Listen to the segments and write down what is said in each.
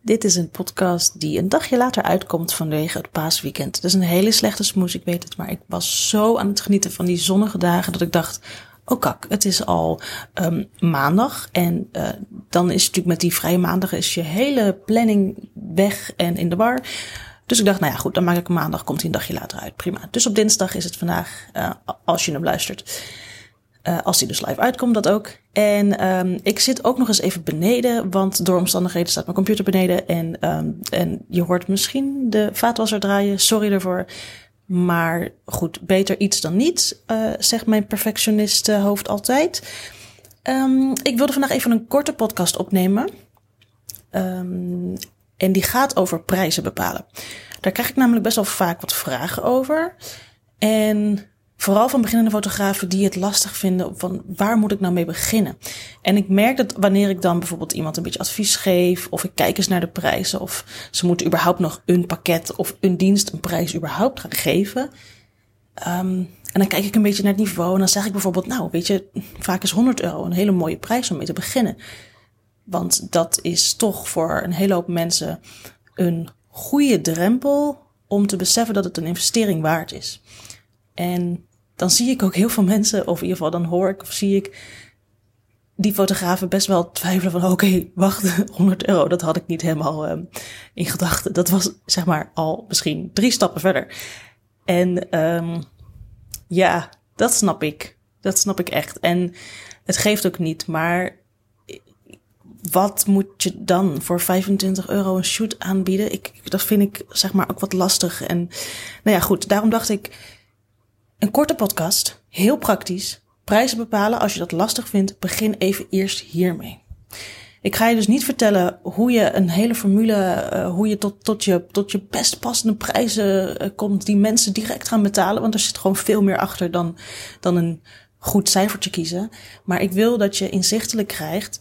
Dit is een podcast die een dagje later uitkomt vanwege het paasweekend. Het is een hele slechte smoes, ik weet het, maar ik was zo aan het genieten van die zonnige dagen dat ik dacht, oh kak, het is al um, maandag en uh, dan is natuurlijk met die vrije maandag is je hele planning weg en in de war. Dus ik dacht, nou ja, goed, dan maak ik maandag, komt hij een dagje later uit. Prima. Dus op dinsdag is het vandaag, uh, als je hem luistert. Uh, als die dus live uitkomt, dat ook. En um, ik zit ook nog eens even beneden, want door omstandigheden staat mijn computer beneden. En, um, en je hoort misschien de vaatwasser draaien. Sorry ervoor. Maar goed, beter iets dan niets, uh, zegt mijn perfectionist hoofd altijd. Um, ik wilde vandaag even een korte podcast opnemen. En die gaat over prijzen bepalen. Daar krijg ik namelijk best wel vaak wat vragen over. En vooral van beginnende fotografen die het lastig vinden van waar moet ik nou mee beginnen. En ik merk dat wanneer ik dan bijvoorbeeld iemand een beetje advies geef of ik kijk eens naar de prijzen of ze moeten überhaupt nog een pakket of een dienst een prijs überhaupt gaan geven. Um, en dan kijk ik een beetje naar het niveau en dan zeg ik bijvoorbeeld nou weet je vaak is 100 euro een hele mooie prijs om mee te beginnen. Want dat is toch voor een hele hoop mensen een goede drempel om te beseffen dat het een investering waard is. En dan zie ik ook heel veel mensen, of in ieder geval dan hoor ik of zie ik die fotografen best wel twijfelen van oké, wacht, 100 euro, dat had ik niet helemaal um, in gedachten. Dat was zeg maar al misschien drie stappen verder. En um, ja, dat snap ik. Dat snap ik echt. En het geeft ook niet, maar wat moet je dan voor 25 euro een shoot aanbieden? Ik, dat vind ik zeg maar ook wat lastig. En nou ja, goed, daarom dacht ik, een korte podcast, heel praktisch. Prijzen bepalen, als je dat lastig vindt, begin even eerst hiermee. Ik ga je dus niet vertellen hoe je een hele formule, uh, hoe je tot, tot, je tot je best passende prijzen uh, komt die mensen direct gaan betalen. Want er zit gewoon veel meer achter dan, dan een goed cijfertje kiezen. Maar ik wil dat je inzichtelijk krijgt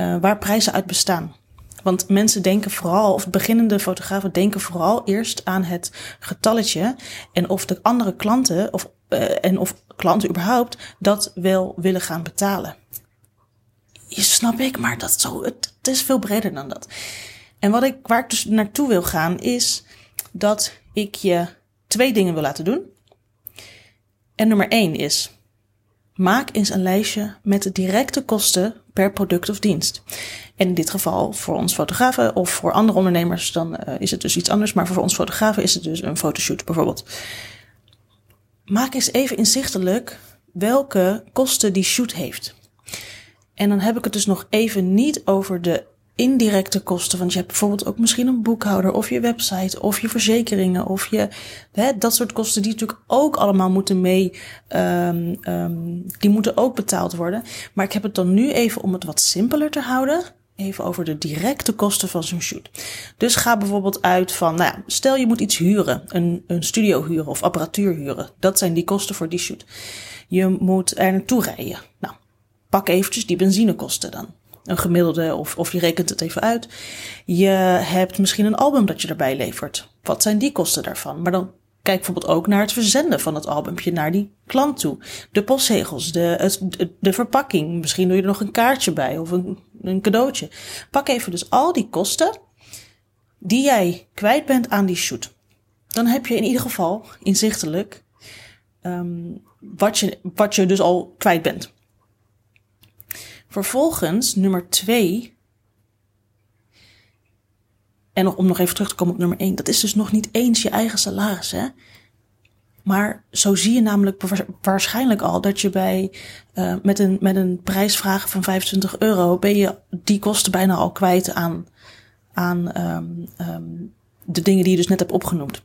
uh, waar prijzen uit bestaan. Want mensen denken vooral, of beginnende fotografen denken vooral eerst aan het getalletje. En of de andere klanten, of, uh, en of klanten überhaupt, dat wel willen gaan betalen. Je snap ik, maar dat zo, het, het is veel breder dan dat. En wat ik, waar ik dus naartoe wil gaan, is dat ik je twee dingen wil laten doen. En nummer één is, maak eens een lijstje met de directe kosten per product of dienst. En in dit geval voor ons fotografen of voor andere ondernemers, dan uh, is het dus iets anders. Maar voor ons fotografen is het dus een fotoshoot bijvoorbeeld. Maak eens even inzichtelijk welke kosten die shoot heeft. En dan heb ik het dus nog even niet over de indirecte kosten. Want je hebt bijvoorbeeld ook misschien een boekhouder of je website of je verzekeringen of je hè, dat soort kosten die natuurlijk ook allemaal moeten mee, um, um, die moeten ook betaald worden. Maar ik heb het dan nu even om het wat simpeler te houden. Even over de directe kosten van zo'n shoot. Dus ga bijvoorbeeld uit van, nou ja, stel je moet iets huren, een, een studio huren of apparatuur huren. Dat zijn die kosten voor die shoot. Je moet er naartoe rijden. Nou, pak eventjes die benzinekosten dan een gemiddelde, of, of je rekent het even uit. Je hebt misschien een album dat je erbij levert. Wat zijn die kosten daarvan? Maar dan kijk bijvoorbeeld ook naar het verzenden van het albumpje naar die klant toe. De postzegels, de, het, de verpakking. Misschien doe je er nog een kaartje bij of een, een cadeautje. Pak even dus al die kosten die jij kwijt bent aan die shoot. Dan heb je in ieder geval inzichtelijk um, wat, je, wat je dus al kwijt bent. Vervolgens, nummer twee. En om nog even terug te komen op nummer één. Dat is dus nog niet eens je eigen salaris, hè. Maar zo zie je namelijk waarschijnlijk al dat je bij uh, met, een, met een prijsvraag van 25 euro ben je die kosten bijna al kwijt aan, aan um, um, de dingen die je dus net hebt opgenoemd.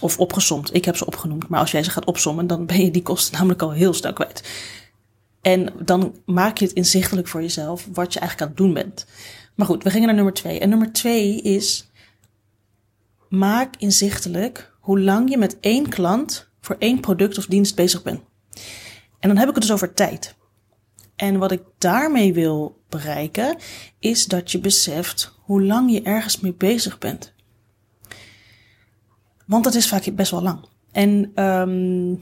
Of opgesomd. Ik heb ze opgenoemd. Maar als jij ze gaat opsommen, dan ben je die kosten namelijk al heel snel kwijt. En dan maak je het inzichtelijk voor jezelf wat je eigenlijk aan het doen bent. Maar goed, we gingen naar nummer twee. En nummer twee is, maak inzichtelijk hoe lang je met één klant voor één product of dienst bezig bent. En dan heb ik het dus over tijd. En wat ik daarmee wil bereiken, is dat je beseft hoe lang je ergens mee bezig bent. Want dat is vaak best wel lang. En um,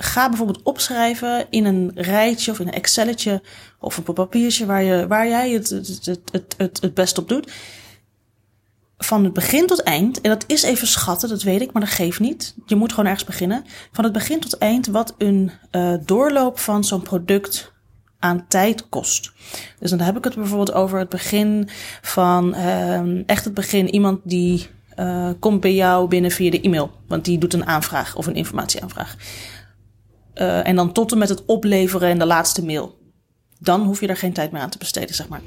ga bijvoorbeeld opschrijven in een rijtje of in een Excelletje of op een papiertje waar, je, waar jij het, het, het, het, het best op doet. van het begin tot eind, en dat is even schatten, dat weet ik, maar dat geeft niet. Je moet gewoon ergens beginnen. Van het begin tot eind wat een uh, doorloop van zo'n product aan tijd kost. Dus dan heb ik het bijvoorbeeld over het begin van uh, echt het begin. Iemand die uh, komt bij jou binnen via de e-mail, want die doet een aanvraag of een informatieaanvraag. Uh, en dan tot en met het opleveren en de laatste mail. Dan hoef je er geen tijd meer aan te besteden, zeg maar.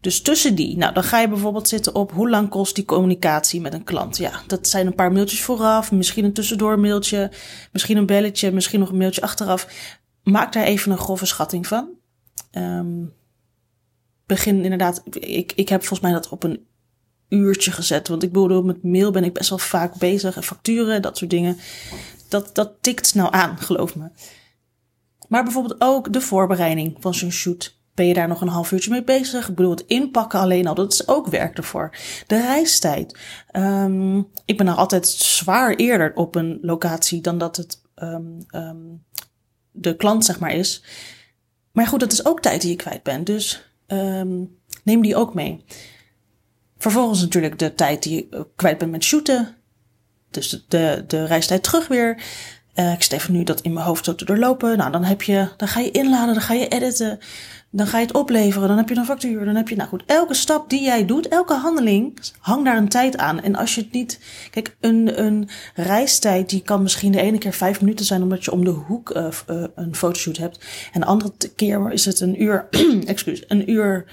Dus tussen die, nou dan ga je bijvoorbeeld zitten op hoe lang kost die communicatie met een klant. Ja, dat zijn een paar mailtjes vooraf, misschien een tussendoor mailtje, misschien een belletje, misschien nog een mailtje achteraf. Maak daar even een grove schatting van. Um, begin inderdaad, ik, ik heb volgens mij dat op een uurtje gezet. Want ik bedoel, met mail ben ik best wel vaak bezig en facturen, dat soort dingen. Dat, dat tikt snel aan, geloof me. Maar bijvoorbeeld ook de voorbereiding van zo'n shoot. Ben je daar nog een half uurtje mee bezig? Ik bedoel, het inpakken alleen al, dat is ook werk ervoor. De reistijd. Um, ik ben nog altijd zwaar eerder op een locatie dan dat het um, um, de klant, zeg maar, is. Maar goed, dat is ook tijd die je kwijt bent. Dus neem die ook mee. Vervolgens natuurlijk de tijd die je kwijt bent met shooten. Dus de, de, reistijd terug weer. Uh, ik stel nu dat in mijn hoofd zo te doorlopen. Nou, dan heb je, dan ga je inladen, dan ga je editen. Dan ga je het opleveren, dan heb je een factuur, dan heb je, nou goed, elke stap die jij doet, elke handeling, hang daar een tijd aan. En als je het niet, kijk, een, een reistijd, die kan misschien de ene keer vijf minuten zijn, omdat je om de hoek uh, een fotoshoot hebt. En de andere keer is het een uur, excuus, een uur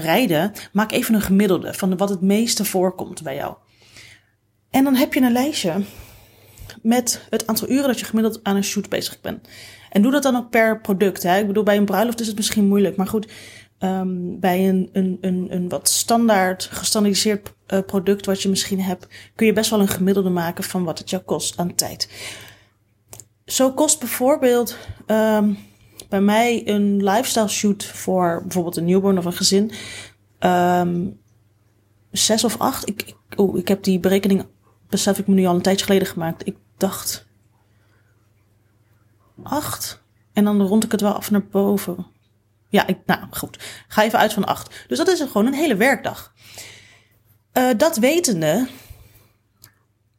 rijden. Maak even een gemiddelde van wat het meeste voorkomt bij jou. En dan heb je een lijstje met het aantal uren dat je gemiddeld aan een shoot bezig bent. En doe dat dan ook per product. Hè? Ik bedoel, bij een bruiloft is het misschien moeilijk. Maar goed, um, bij een, een, een, een wat standaard, gestandardiseerd uh, product wat je misschien hebt, kun je best wel een gemiddelde maken van wat het jou kost aan tijd. Zo kost bijvoorbeeld um, bij mij een lifestyle shoot voor bijvoorbeeld een newborn of een gezin. Um, zes of acht. Ik, ik, oh, ik heb die berekening, besef ik me nu al een tijdje geleden gemaakt. Ik dacht acht. En dan rond ik het wel af naar boven. Ja, ik, nou goed. Ga even uit van acht. Dus dat is gewoon een hele werkdag. Uh, dat wetende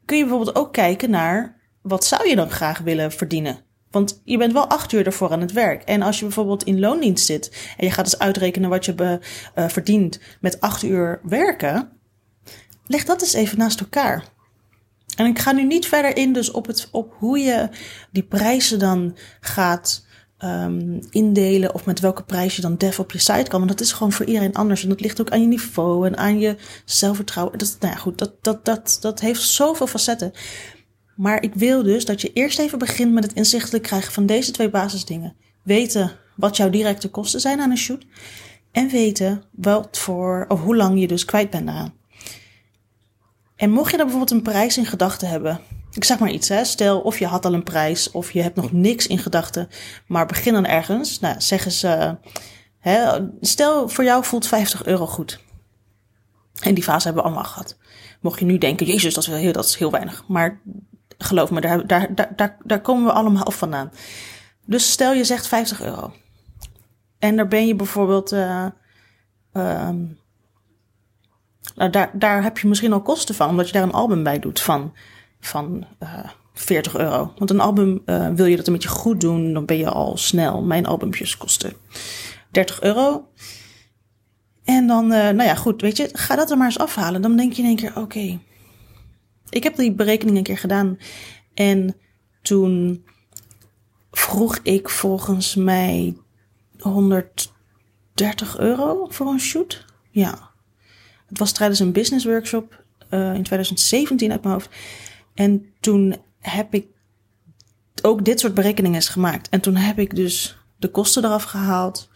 kun je bijvoorbeeld ook kijken naar wat zou je dan graag willen verdienen. Want je bent wel acht uur ervoor aan het werk. En als je bijvoorbeeld in loondienst zit en je gaat eens uitrekenen wat je be, uh, verdient met acht uur werken, leg dat eens even naast elkaar. En ik ga nu niet verder in dus op, het, op hoe je die prijzen dan gaat um, indelen of met welke prijs je dan dev op je site kan. Want dat is gewoon voor iedereen anders. En dat ligt ook aan je niveau en aan je zelfvertrouwen. Dat, nou ja, goed, dat, dat, dat, dat heeft zoveel facetten. Maar ik wil dus dat je eerst even begint met het inzichtelijk krijgen van deze twee basisdingen. Weten wat jouw directe kosten zijn aan een shoot. En weten wat voor, of hoe lang je dus kwijt bent daaraan. En mocht je dan bijvoorbeeld een prijs in gedachten hebben, ik zeg maar iets, hè? stel of je had al een prijs of je hebt nog niks in gedachten, maar begin dan ergens. Nou, zeg eens, uh, hè, stel voor jou voelt 50 euro goed. En die fase hebben we allemaal gehad. Mocht je nu denken, jezus, dat is, heel, dat is heel weinig. Maar geloof me, daar, daar, daar, daar, komen we allemaal vandaan. Dus stel je zegt 50 euro. En daar ben je bijvoorbeeld... Uh, nou, daar, daar heb je misschien al kosten van, omdat je daar een album bij doet van, van uh, 40 euro. Want een album, uh, wil je dat een beetje goed doen, dan ben je al snel. Mijn albumpjes kosten 30 euro. En dan, uh, nou ja, goed, weet je, ga dat er maar eens afhalen. Dan denk je in één keer, oké. Ik heb die berekening een keer gedaan. En toen vroeg ik volgens mij 130 euro voor een shoot. Ja. Het was tijdens een business workshop uh, in 2017 uit mijn hoofd. En toen heb ik ook dit soort berekeningen gemaakt. En toen heb ik dus de kosten eraf gehaald.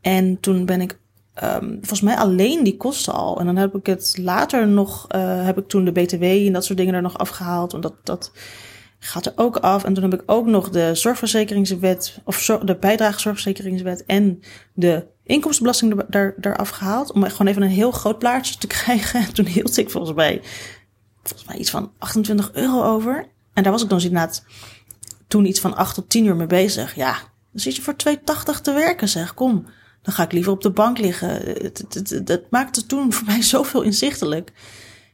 En toen ben ik um, volgens mij alleen die kosten al. En dan heb ik het later nog, uh, heb ik toen de BTW en dat soort dingen er nog afgehaald. Want dat, dat gaat er ook af. En toen heb ik ook nog de zorgverzekeringswet, of de bijdragezorgverzekeringswet en de inkomstenbelasting er, daar, daar afgehaald. Om gewoon even een heel groot plaatje te krijgen. En toen hield ik volgens mij, volgens mij iets van 28 euro over. En daar was ik dan inderdaad toen iets van 8 tot 10 uur mee bezig. Ja, dan zit je voor 2,80 te werken zeg, kom. Dan ga ik liever op de bank liggen. Het, het maakte toen voor mij zoveel inzichtelijk.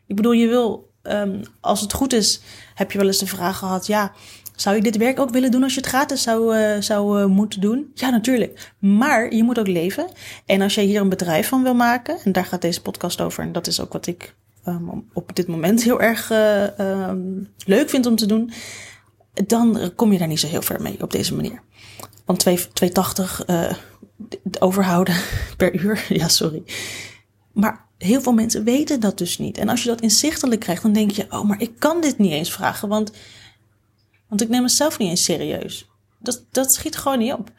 Ik bedoel, je wil, um, als het goed is, heb je wel eens de vraag gehad: ja, zou je dit werk ook willen doen als je het gratis zou, uh, zou uh, moeten doen? Ja, natuurlijk. Maar je moet ook leven. En als jij hier een bedrijf van wil maken, en daar gaat deze podcast over, en dat is ook wat ik um, op dit moment heel erg uh, um, leuk vind om te doen, dan kom je daar niet zo heel ver mee op deze manier. Want 2,80 uh, overhouden per uur, ja, sorry. Maar heel veel mensen weten dat dus niet. En als je dat inzichtelijk krijgt, dan denk je: oh, maar ik kan dit niet eens vragen, want, want ik neem mezelf niet eens serieus. Dat, dat schiet gewoon niet op.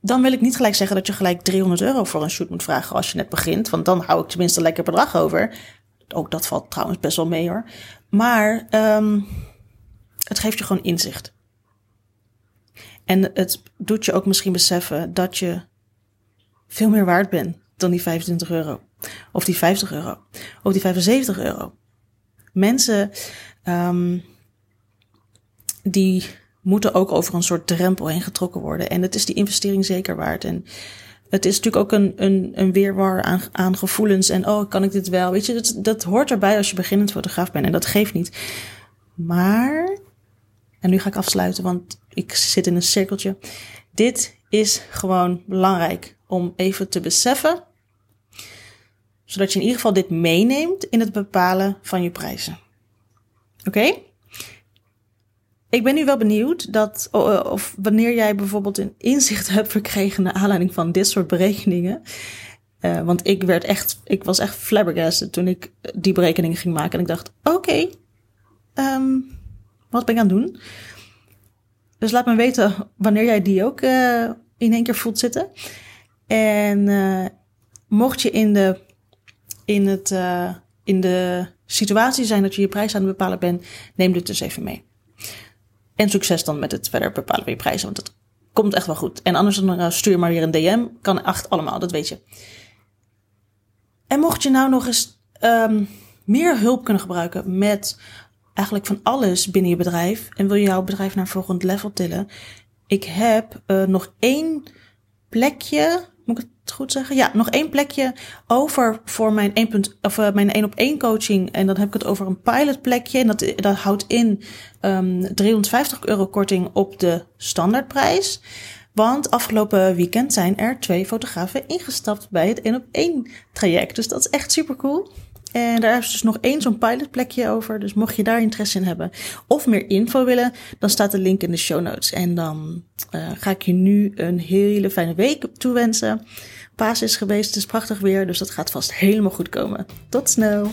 Dan wil ik niet gelijk zeggen dat je gelijk 300 euro voor een shoot moet vragen als je net begint. Want dan hou ik tenminste een lekker bedrag over. Ook dat valt trouwens best wel mee hoor. Maar um, het geeft je gewoon inzicht. En het doet je ook misschien beseffen dat je veel meer waard bent dan die 25 euro. Of die 50 euro. Of die 75 euro. Mensen um, die moeten ook over een soort drempel heen getrokken worden. En het is die investering zeker waard. En het is natuurlijk ook een, een, een weerwar aan, aan gevoelens. En oh, kan ik dit wel? Weet je, dat, dat hoort erbij als je beginnend fotograaf bent. En dat geeft niet. Maar, en nu ga ik afsluiten, want ik zit in een cirkeltje. Dit is gewoon belangrijk om even te beseffen. Zodat je in ieder geval dit meeneemt in het bepalen van je prijzen. Oké? Ik ben nu wel benieuwd dat, of wanneer jij bijvoorbeeld een inzicht hebt verkregen naar aanleiding van dit soort berekeningen. Uh, want ik werd echt, ik was echt flabbergasted toen ik die berekeningen ging maken. En ik dacht, oké, um, wat ben ik aan het doen? Dus laat me weten wanneer jij die ook uh, in één keer voelt zitten. En uh, mocht je in de, in, het, uh, in de situatie zijn dat je je prijs aan het bepalen bent, neem dit dus even mee. En succes dan met het verder bepalen van je prijzen, want het komt echt wel goed. En anders dan stuur maar weer een DM. Kan echt allemaal, dat weet je. En mocht je nou nog eens um, meer hulp kunnen gebruiken met eigenlijk van alles binnen je bedrijf en wil je jouw bedrijf naar een volgend level tillen. Ik heb uh, nog één plekje, moet ik het goed zeggen? Ja, nog één plekje over voor mijn 1. of uh, mijn 1 op 1 coaching. En dan heb ik het over een pilotplekje. En dat, dat houdt in um, 350 euro korting op de standaardprijs. Want afgelopen weekend zijn er twee fotografen ingestapt bij het 1 op 1 traject. Dus dat is echt super cool. En daar is dus nog één zo'n pilotplekje over. Dus mocht je daar interesse in hebben of meer info willen, dan staat de link in de show notes. En dan uh, ga ik je nu een hele fijne week toewensen. Paas is geweest, het is prachtig weer, dus dat gaat vast helemaal goed komen. Tot snel!